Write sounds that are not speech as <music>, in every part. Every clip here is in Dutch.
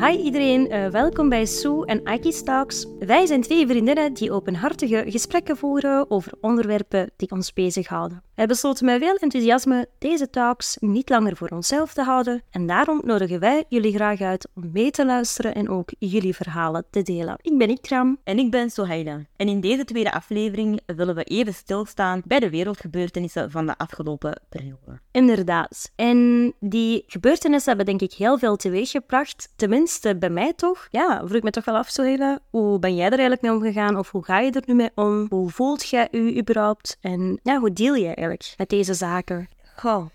Hi iedereen, uh, welkom bij Sue en Aki Talks. Wij zijn twee vriendinnen die openhartige gesprekken voeren over onderwerpen die ons bezighouden. Wij besloten met veel enthousiasme deze talks niet langer voor onszelf te houden en daarom nodigen wij jullie graag uit om mee te luisteren en ook jullie verhalen te delen. Ik ben Ikram. En ik ben Sohaila. En in deze tweede aflevering willen we even stilstaan bij de wereldgebeurtenissen van de afgelopen periode. Inderdaad. En die gebeurtenissen hebben denk ik heel veel teweeggebracht, tenminste bij mij toch. Ja, vroeg ik me toch wel af, Sohaila, hoe ben jij er eigenlijk mee omgegaan of hoe ga je er nu mee om? Hoe voelt jij je überhaupt? En ja, hoe deel met deze zaken? Goh,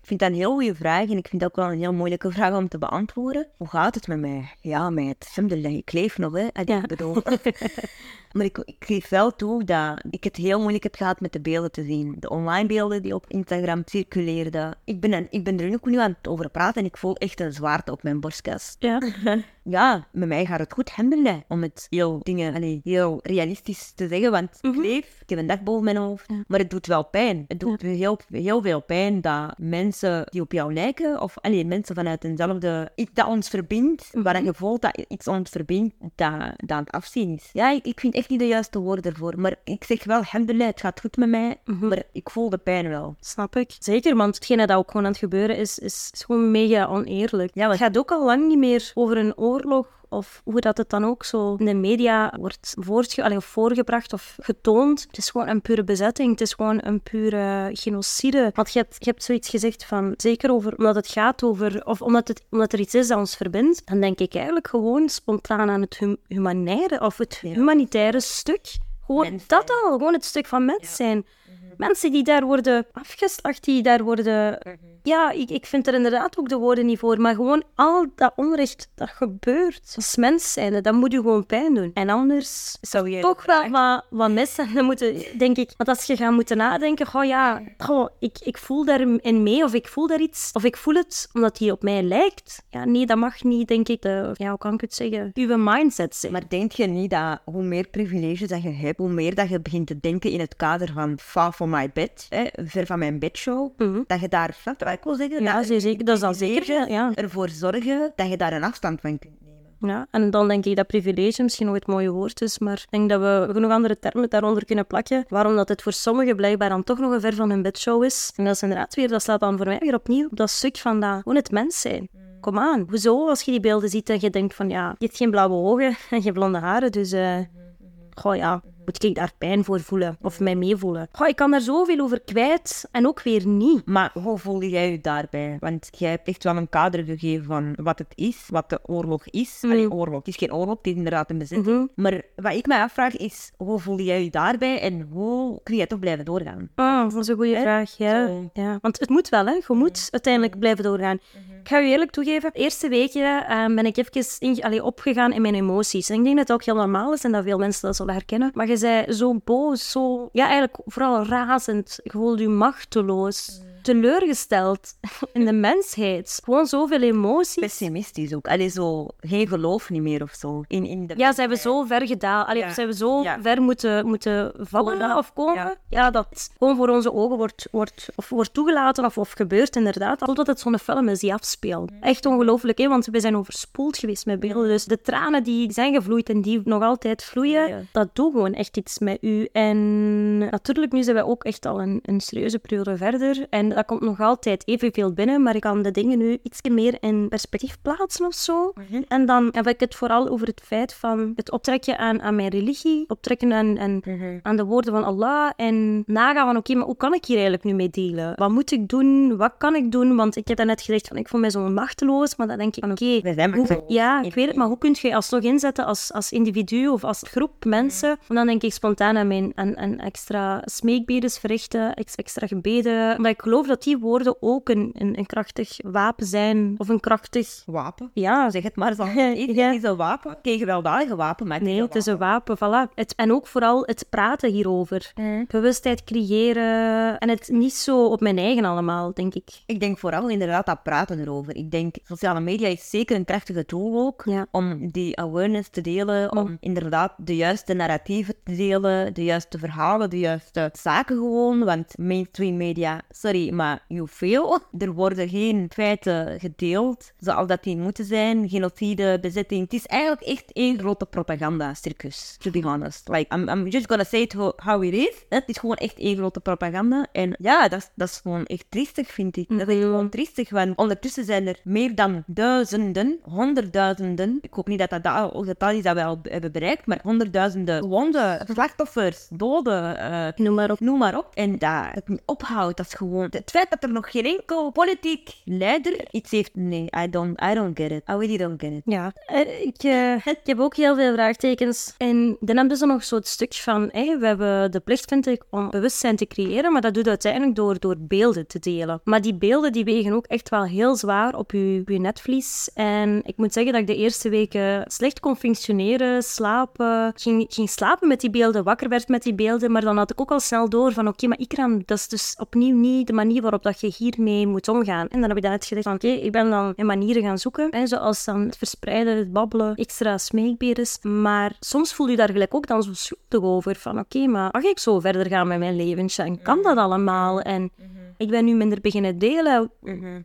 ik vind dat een heel goede vraag en ik vind dat ook wel een heel moeilijke vraag om te beantwoorden. Hoe gaat het met mij? Ja, met het alhamdulillah, ik leef nog, hè. Ja. Bedoel... <laughs> Maar ik, ik geef wel toe dat ik het heel moeilijk heb gehad met de beelden te zien. De online beelden die op Instagram circuleerden. Ik ben, ik ben er ook nu aan het over praten en ik voel echt een zwaarte op mijn borstkas. Ja. <laughs> ja, met mij gaat het goed, alhamdulillah. Om het heel, dingen, allee, heel realistisch te zeggen, want ik mhm. leef, ik heb een dak boven mijn hoofd. Maar het doet wel pijn. Het doet heel, heel veel pijn dat mensen die op jou lijken, of allee, mensen vanuit eenzelfde... Iets dat ons verbindt, mm waar je voelt dat iets ons verbindt, dat, dat het afzien is. Ja, ik, ik vind echt niet de juiste woorden ervoor. Maar ik zeg wel, alhamdulillah, het gaat goed met mij. Mhm. Maar ik voel de pijn wel. Snap ik. Zeker, want hetgene dat ook gewoon aan het gebeuren is, is, is gewoon mega oneerlijk. Ja, het gaat ook al lang niet meer over een oorlog of hoe dat het dan ook zo in de media wordt voortge voorgebracht of getoond. Het is gewoon een pure bezetting. Het is gewoon een pure genocide. Want je hebt, je hebt zoiets gezegd van, zeker over, omdat het gaat over, of omdat, het, omdat er iets is dat ons verbindt, dan denk ik eigenlijk gewoon spontaan aan het hum humanitaire, of het humanitaire stuk. Gewoon dat al, gewoon het stuk van mens zijn. Mensen die daar worden afgeslacht, die daar worden mhm ja, ik, ik vind er inderdaad ook de woorden niet voor. Maar gewoon al dat onrecht dat gebeurt. Als mens zijn, dat moet je gewoon pijn doen. En anders zou je toch wel wat, wat missen. Dan <laughs> moeten, denk ik, want als je gaat moeten nadenken, oh ja, goh, ik, ik voel daarin mee of ik voel daar iets. Of ik voel het omdat hij op mij lijkt. Ja, nee, dat mag niet, denk ik, de, ja, hoe kan ik het zeggen, uw mindset zijn. Maar denk je niet dat hoe meer privileges dat je hebt, hoe meer dat je begint te denken in het kader van far from my bed, hè, ver van mijn bedshow, mm dat je daar ik wil zeggen. Ja, dat, zeker, dat is dan zeker. Ja. Ervoor zorgen dat je daar een afstand van kunt nemen. Ja, en dan denk ik dat privilege misschien nog het mooie woord is, maar ik denk dat we genoeg andere termen daaronder kunnen plakken. Waarom dat het voor sommigen blijkbaar dan toch nog een ver van hun bedshow is. En dat is inderdaad weer, dat slaat dan voor mij weer opnieuw op dat stuk van dat, gewoon het mens zijn. Mm. Kom aan, hoezo als je die beelden ziet en je denkt van ja, je hebt geen blauwe ogen <laughs> en geen blonde haren, dus uh, goh ja, moet ik daar pijn voor voelen of mij meevoelen? Goh, ik kan daar zoveel over kwijt en ook weer niet. Maar hoe voel jij je daarbij? Want jij hebt echt wel een kader gegeven van wat het is, wat de oorlog is. Mm. oorlog. Het is geen oorlog, het is inderdaad een bezetting. Mhm. Maar wat ik mij afvraag is, hoe voel jij je daarbij en hoe kun je toch blijven doorgaan? Oh, dat is een goede vraag, ja. ja. Want het moet wel, hè. Je moet uiteindelijk blijven doorgaan. Mhm. Ik ga je eerlijk toegeven, de eerste weken uh, ben ik even in, allee, opgegaan in mijn emoties. En ik denk dat het ook heel normaal is en dat veel mensen dat zullen herkennen. Maar je zei zo boos, zo... Ja, eigenlijk vooral razend. Je voelde je machteloos teleurgesteld in de mensheid. Gewoon zoveel emoties. Pessimistisch ook. Allee, zo geen geloof niet meer of zo. In, in de ja, ze hebben zo ver gedaan. Allee, ja. Ze hebben zo ver moeten, moeten vallen of komen. Ja. dat gewoon voor onze ogen wordt, wordt, of wordt toegelaten of, of gebeurt inderdaad. Totdat het zo'n film is die afspeelt. Echt ongelooflijk, hè? want we zijn overspoeld geweest met beelden. Dus de tranen die zijn gevloeid en die nog altijd vloeien, dat doet gewoon echt iets met u. En natuurlijk, nu zijn we ook echt al een, een serieuze periode verder. En dat komt nog altijd evenveel binnen, maar ik kan de dingen nu iets meer in perspectief plaatsen of zo. Mhm. En dan heb ik het vooral over het feit van het optrekken aan, aan mijn religie, optrekken aan, aan, mhm. aan de woorden van Allah en nagaan van oké, maar hoe kan ik hier eigenlijk nu mee delen? Wat moet ik doen? Wat kan ik doen? Want ik heb net gezegd van ik voel mij zo machteloos, maar dan denk ik van oké, okay, ja, ik weet het, maar hoe kun je alsnog inzetten als, als individu of als groep mensen? En dan denk ik spontaan aan mijn aan, aan extra smeekbedes verrichten, extra gebeden, omdat ik geloof dat die woorden ook een, een, een, krachtig wapen zijn. Of een krachtig... Wapen? Ja. Zeg het maar. Zo. Het <laughs> ja. is een wapen. Geen gewelddadige wapen, maar Nee, het is een wapen. Voilà. Het, en ook vooral het praten hierover. Bewustheid creëren. En het niet zo op mijn eigen allemaal, denk ik. Ik denk vooral inderdaad dat praten erover. Ik denk, sociale media is zeker een krachtige tool ook. Om die awareness te delen. Om inderdaad de juiste narratieven te delen. De juiste verhalen, de juiste zaken gewoon. Want mainstream media, sorry, maar fail. <laughs> Er worden geen feiten gedeeld zoals dat die moeten zijn. Genocide, bezetting. Het is eigenlijk echt één grote propaganda-circus, to be honest. Like, I'm, I'm just gonna say it how it is. Het is gewoon echt één grote propaganda. En ja, dat, dat is gewoon echt triestig, vind ik. Dat is gewoon triestig, want ondertussen zijn er meer dan duizenden, honderdduizenden. Ik hoop niet dat dat dat getal is dat we al hebben bereikt, maar honderdduizenden gewonde slachtoffers, doden, uh, noem maar op. Noem maar op. En dat het niet ophoudt, dat is gewoon... Het feit dat er nog geen enkel politiek leider iets heeft... Nee, I don't, I don't get it. I really don't get it. Ja, uh, ik, uh, ik heb ook heel veel vraagtekens. En dan hebben ze nog zo'n stukje van... Hey, we hebben de plicht, vind ik, om bewustzijn te creëren, maar dat doet uiteindelijk door, door beelden te delen. Maar die beelden die wegen ook echt wel heel zwaar op je, je netvlies. En ik moet zeggen dat ik de eerste weken slecht kon functioneren, slapen. Ging, ging slapen met die beelden, wakker werd met die beelden, maar dan had ik ook al snel door van oké, maar Ikram, dat is dus opnieuw niet de manier waarop dat je hiermee moet omgaan. En dan heb ik net gezegd van oké, ik ben dan manieren gaan zoeken, hè, zoals dan het verspreiden, het babbelen, extra smeekberes. Maar soms voel je daar gelijk ook dan zo schuldig over van oké, maar mag ik zo verder gaan met mijn leven? En kan dat allemaal? En ik ben nu minder beginnen delen.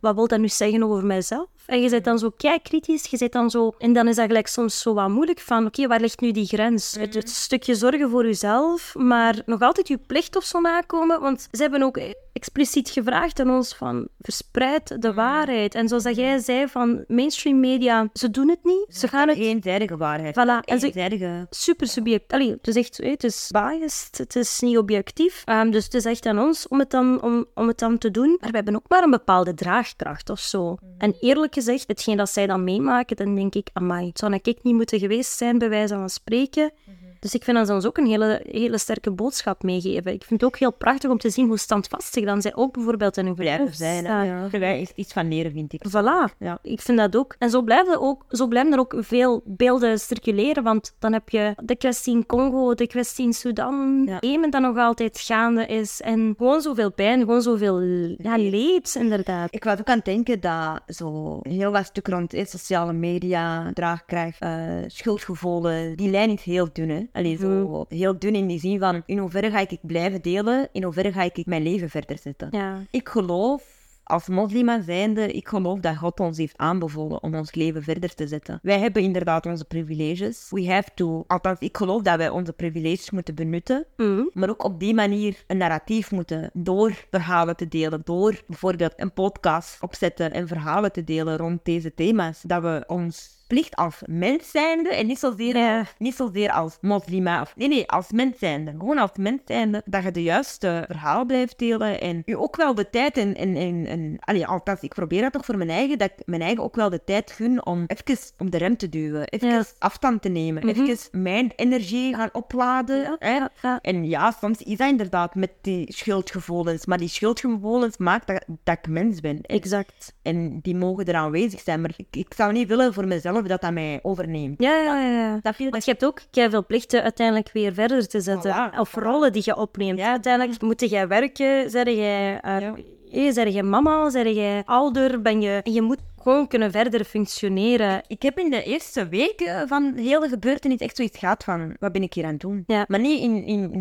Wat wil dat nu zeggen over mijzelf? En je bent dan zo kei kritisch, je zit dan zo... En dan is dat gelijk soms zo wat moeilijk van, oké, waar ligt nu die grens? Het, het, stukje zorgen voor jezelf, maar nog altijd je plicht of zo nakomen. Want ze hebben ook expliciet gevraagd aan ons van, verspreid de waarheid. En zoals dat jij zei van, mainstream media, ze doen het niet. Ze gaan het... Eenzijdige waarheid. Voilà. En. Super subjectief. Allee, het is echt, het is biased, het is niet objectief. Um, dus het is echt aan ons om het, dan, om, om het dan te doen. Maar we hebben ook maar een bepaalde draagkracht of zo. En eerlijk gezegd, hetgeen dat zij dan meemaken, dan denk ik, amai, zou ik niet moeten geweest zijn, bij wijze van spreken. Dus ik vind dat ze ons ook een hele, hele sterke boodschap meegeven. Ik vind het ook heel prachtig om te zien hoe standvastig dan zij ook bijvoorbeeld in hun geloof zijn. Ja. Daar is iets van leren, vind ik. Voilà, ja. ik vind dat ook. En zo blijven, ook, zo blijven er ook veel beelden circuleren, want dan heb je de kwestie in Congo, de kwestie in Sudan, ja. Jemen dat nog altijd gaande is. En gewoon zoveel pijn, gewoon zoveel ja, leed, inderdaad. Ik was ook aan het denken dat zo heel wat stuk rond sociale media, draagkracht, uh, schuldgevoelens, die lijn is heel dun, hè. Allee, zo heel dun in die zin van in hoeverre ga ik blijven delen, in hoeverre ga ik mijn leven verder zetten. Ja. Ik geloof als moslima zijnde, ik geloof dat God ons heeft aanbevolen om ons leven verder te zetten. Wij hebben inderdaad onze privileges. We have to, althans, ik geloof dat wij onze privileges moeten benutten, mm. maar ook op die manier een narratief moeten door verhalen te delen, door bijvoorbeeld een podcast opzetten en verhalen te delen rond deze thema's, dat we ons plicht als mens zijnde en niet zozeer, ja. niet zozeer als moslima. Of, nee, nee, als mens zijnde. Gewoon als mens zijnde dat je de juiste verhaal blijft delen en je ook wel de tijd en... en, en, en allee, althans, ik probeer dat toch voor mijn eigen, dat ik mijn eigen ook wel de tijd gun om even om de rem te duwen. Even Ja. afstand te nemen. Mhm. Even mijn energie gaan opladen. hè. En ja, soms is dat inderdaad met die schuldgevoelens. Maar die schuldgevoelens maakt dat, dat ik mens ben. Exact. En die mogen er aanwezig zijn. Maar ik, ik zou niet willen voor mezelf dat dat mij overneemt. Ja, ja, ja. Dat Want je hebt ook veel plichten uiteindelijk weer verder te zetten. Voilà, Of rollen die je opneemt. Ja. Uiteindelijk moet jij werken, zeg jij, uh, Ja. zeg jij mama, zeg jij ouder, ben je... En je moet gewoon kunnen verder functioneren. Ik heb in de eerste weken van de hele gebeurtenis echt zoiets gehad van, wat ben ik hier aan het doen? Ja. Maar niet in, in,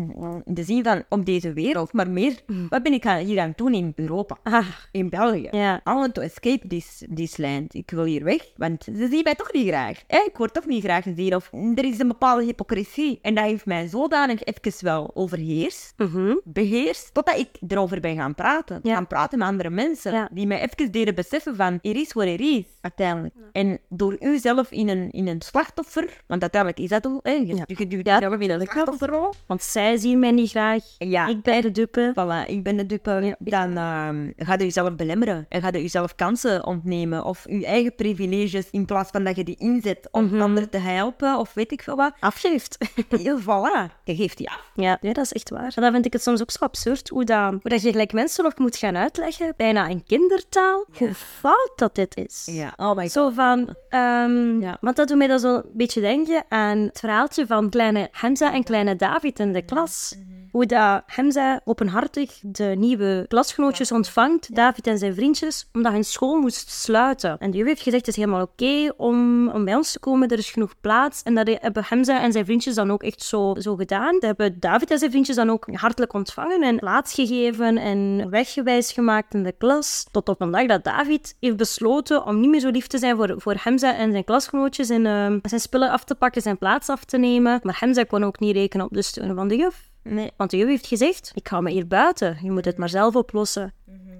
in de zin van op deze wereld, maar meer, wat ben ik hier aan het doen in Europa? Ah, In België. ja. I want to escape this, this land. Ik wil hier weg, want ze zien mij toch niet graag. Eh, ik word toch niet graag gezien. Of er is een bepaalde hypocrisie. En dat heeft mij zodanig even wel overheerst, Mhm. beheerst, totdat ik erover ben gaan praten. Ja. Gaan praten met andere mensen, Ja. die mij even deden beseffen van, er is wat er is, uiteindelijk. En door u zelf in een, in een slachtoffer, want uiteindelijk is dat ook, hè, je, Ja. je duwt in een slachtofferrol. Want zij zien mij niet graag. Ja. Ik ben de dupe. Voilà, ik ben de dupe. Dan ehm ga je jezelf belemmeren. En ga je jezelf kansen ontnemen. Of je eigen privileges, in plaats van dat je die inzet om Mhm. anderen te helpen. Of weet ik veel wat. Afgeeft. <laughs> Heel voilà. Je geeft die af. Ja, nee, dat is echt waar. En dan vind ik het soms ook zo absurd hoe, dat, hoe dat je gelijk mensen nog moet gaan uitleggen, bijna in kindertaal, hoe fout dat dit is. Ja, oh my god. Zo van, ehm, Ja. want dat doet mij dan zo een beetje denken aan het verhaaltje van kleine Hamza en kleine David in de klas. Hoe dat Hamza openhartig de nieuwe klasgenootjes ontvangt, David en zijn vriendjes, omdat hun school moest sluiten. En de juf heeft gezegd, het is helemaal oké om, om bij ons te komen, er is genoeg plaats. En dat hebben Hamza en zijn vriendjes dan ook echt zo, zo gedaan. Dat hebben David en zijn vriendjes dan ook hartelijk ontvangen en plaats gegeven en weggewijs gemaakt in de klas. Tot op een dag dat David heeft besloten om niet meer zo lief te zijn voor, voor Hamza en zijn klasgenootjes en ehm, zijn spullen af te pakken, zijn plaats af te nemen. Maar Hamza kon ook niet rekenen op de steun van de juf. Nee. Want de juf heeft gezegd, ik hou me hier buiten, je moet het maar zelf oplossen.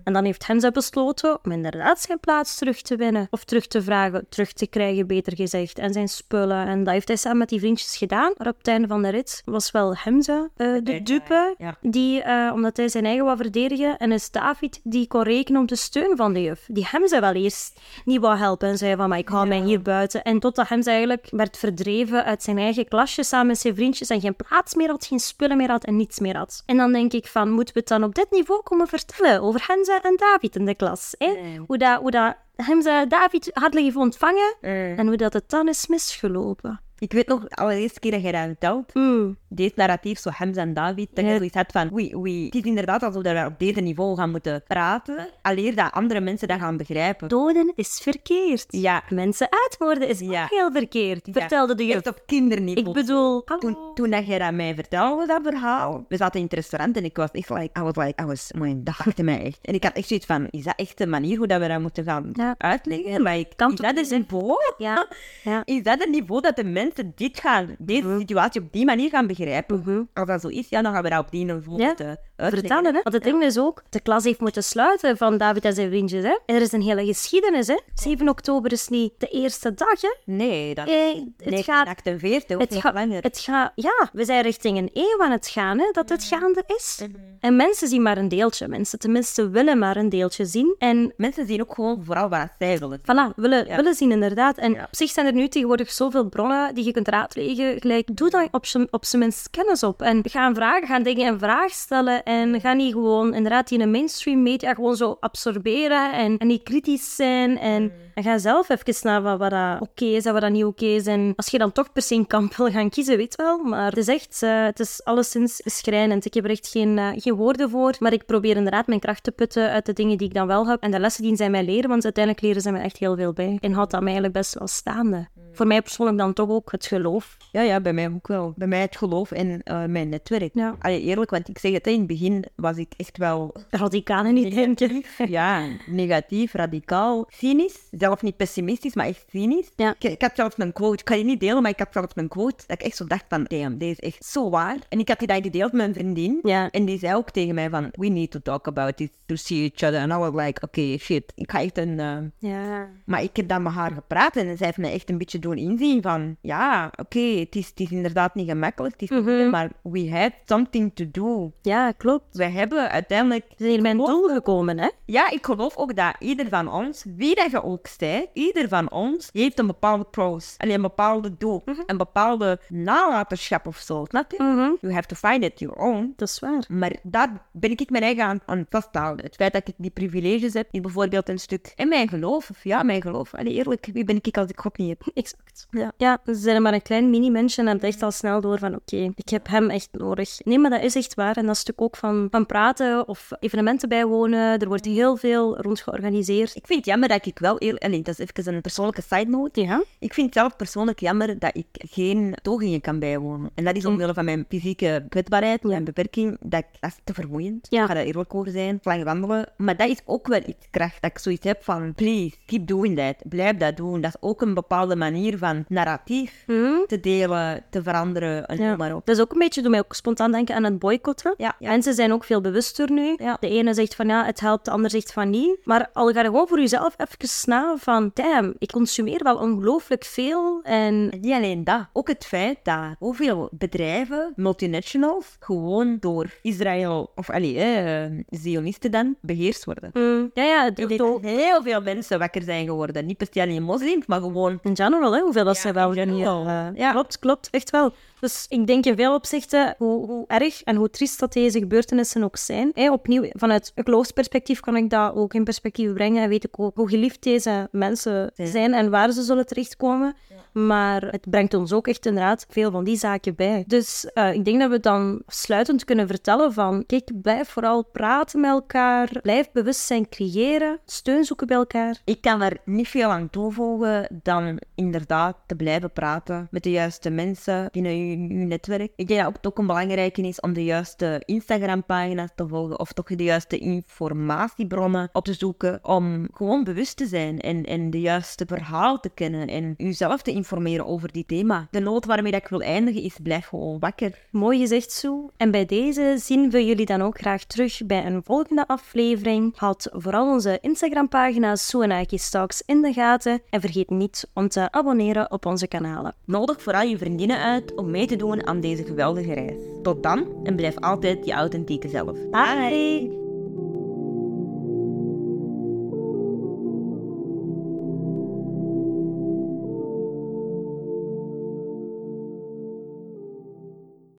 En dan heeft Hamza besloten om inderdaad zijn plaats terug te winnen. Of terug te vragen, terug te krijgen, beter gezegd. En zijn spullen. En dat heeft hij samen met die vriendjes gedaan. Maar op het einde van de rit was wel Hamza eh, de dupe. ja. Die, eh, omdat hij zijn eigen wou verdedigen. En is David die kon rekenen op de steun van de juf. Die Hamza wel eerst niet wou helpen. En zei van, maar ik hou mij hier buiten. En totdat Hamza eigenlijk werd verdreven uit zijn eigen klasje samen met zijn vriendjes. En geen plaats meer had, geen spullen meer had en niets meer had. En dan denk ik van, moeten we het dan op dit niveau komen vertellen? Over Hamza en David in de klas. Hè? Nee. Hoe, dat, hoe dat Hamza David hartelijk heeft ontvangen. Mm. En hoe dat het dan is misgelopen. Ik weet nog, de allereerste keer dat jij dat vertelt, Mm. deze narratief, zo Hamza en David, dat je zoiets had van, oei, oei, het is inderdaad alsof we op deze niveau gaan moeten praten, alleen dat andere mensen dat gaan begrijpen. Doden is verkeerd. Ja. Mensen uitmoorden is Ja. ook heel verkeerd. Vertelde de. Echt op kinderniveau. Ik bedoel, hallo. Toen, toen dat jij dat mij vertelde, dat verhaal, we zaten in het restaurant en ik was echt like, I was like, I was, man, dat pakte mij echt. En ik had echt zoiets van, is dat echt de manier hoe dat we dat moeten gaan Ja. uitleggen? Like, Kan is dat een niveau? Ja. Ja. Is dat een niveau dat de mensen dit gaan, deze situatie op die manier gaan begrijpen? Mhm. Als dat zo is, ja, dan gaan we dat op die uitleggen. Vertellen, hè? Want het ding is ook, de klas heeft moeten sluiten van David en zijn vriendjes, hè? En er is een hele geschiedenis, hè? 7 oktober is niet de eerste dag, hè? Nee, dat Eh, het gaat 1948 of Het nog gaat, langer. het gaat, ja, we zijn richting een eeuw aan het gaan, hè, dat het gaande is. Mhm. En mensen zien maar een deeltje. Mensen tenminste willen maar een deeltje zien. En Mensen zien ook gewoon vooral wat zij willen. voilà, willen, Ja. willen zien inderdaad. En Ja. op zich zijn er nu tegenwoordig zoveel bronnen die je kunt raadplegen. Gelijk, doe daar op zijn minst kennis op. En ga vragen, ga dingen in vraag stellen. En ga niet gewoon inderdaad die in de mainstream media gewoon zo absorberen. En, en niet kritisch zijn. En, en ga zelf even naar wat, wat dat oké is en wat dat niet oké is. En als je dan toch per se een kamp wil gaan kiezen, weet wel. Maar het is echt, eh, het is alleszins schrijnend. Ik heb er echt geen, eh, geen woorden voor. Maar ik probeer inderdaad mijn kracht te putten uit de dingen die ik dan wel heb. En de lessen die zij mij leren, want uiteindelijk leren ze mij echt heel veel bij. En houdt dat mij eigenlijk best wel staande. Voor mij persoonlijk dan toch ook het geloof. Ja, ja, bij mij ook wel. Bij mij het geloof en eh, mijn netwerk. Ja. Allee, eerlijk, want ik zeg het, in het begin was ik echt wel Radicaal niet denken. <laughs> ja, negatief, radicaal, cynisch. Zelf niet pessimistisch, maar echt cynisch. Ja. Ik, ik had zelfs een quote, ik kan je niet delen, maar ik had zelfs een quote dat ik echt zo dacht van, damn, deze is echt zo waar. En ik had die dan gedeeld met een vriendin. Ja. En die zei ook tegen mij van, we need to talk about this to see each other. And I was like, oké, shit, ik ga echt een... eh, Ja. Maar ik heb dan met haar gepraat en zij heeft mij echt een beetje doen inzien van, ja, oké, het, is, het is inderdaad niet gemakkelijk, het is Mhm. maar we had something to do. Ja, klopt. We hebben uiteindelijk... We zijn een doel gekomen, hè? Ja, ik geloof ook dat ieder van ons, wie dat je ook ieder van ons heeft een bepaalde pros. Alleen een bepaalde doel. Een bepaalde nalatenschap of zo, snap je? Mhm. You have to find it your own. Dat is waar. Maar daar ben ik mijn eigen aan, aan vasthouden. Het feit dat ik die privileges heb, is bijvoorbeeld een stuk. En mijn geloof, of ja, mijn geloof. Allee, eerlijk, wie ben ik als ik God niet heb? <laughs> Exact. Ja. ja, ze zijn maar een klein mini-mensje en hebben echt al snel door van oké, ik heb hem echt nodig. Nee, maar dat is echt waar. En dat stuk ook van, van praten of evenementen bijwonen. Er wordt heel veel rond georganiseerd. Ik vind het jammer dat ik wel eerlijk... Allee, dat is even een persoonlijke side note. Ja. Ik vind het zelf persoonlijk jammer dat ik geen togingen kan bijwonen. En dat is omwille van mijn fysieke kwetsbaarheid, mijn beperking. Dat, ik, dat is te vermoeiend. Ja. Ik ga daar eerlijk over zijn. Lang wandelen. Maar dat is ook wel iets kracht. Dat ik zoiets heb van, please, keep doing that. Blijf dat doen. Dat is ook een bepaalde manier van narratief Hm? te delen, te veranderen en Ja. maar op. Dat is ook een beetje, doet mij ook spontaan denken aan het boycotten. Ja. Mensen zijn ook veel bewuster nu. Ja. De ene zegt van ja, het helpt, de ander zegt van niet. Maar al ga je gewoon voor jezelf even na van, damn, ik consumeer wel ongelooflijk veel. En niet alleen dat. Ook het feit dat hoeveel bedrijven, multinationals, gewoon door Israël, of allee, eh, Zionisten dan, beheerst worden. hm, ja, ja, ook dat heel veel mensen wakker zijn geworden. Niet per se alleen moslims, maar gewoon... in general, hè, hoeveel dat Ja, ze wel general, Eh, ja. Klopt, klopt, echt wel. Dus ik denk in veel opzichten, hoe, hoe erg en hoe triest dat deze gebeurtenissen ook zijn. Hè, opnieuw, vanuit een geloofsperspectief kan ik dat ook in perspectief brengen. En weet ik ook hoe geliefd deze mensen zijn en waar ze zullen terechtkomen. Maar het brengt ons ook echt inderdaad veel van die zaken bij. Dus uh, ik denk dat we dan sluitend kunnen vertellen van, kijk, blijf vooral praten met elkaar, blijf bewustzijn creëren, steun zoeken bij elkaar. Ik kan er niet veel aan toevoegen dan inderdaad te blijven praten met de juiste mensen binnen je, netwerk. Ik denk dat het ook een belangrijke is om de juiste Instagram-pagina's te volgen of toch de juiste informatiebronnen op te zoeken om gewoon bewust te zijn en, en de juiste verhaal te kennen en jezelf te informeren over die thema. De nood waarmee dat ik wil eindigen is blijf gewoon wakker. Mooi gezegd, Sue. En bij deze zien we jullie dan ook graag terug bij een volgende aflevering. Houd vooral onze Instagram-pagina Sue en Aiki Stalks in de gaten en vergeet niet om te abonneren op onze kanalen. Nodig vooral je vriendinnen uit om te doen aan deze geweldige reis. Tot dan en blijf altijd je authentieke zelf. Bye!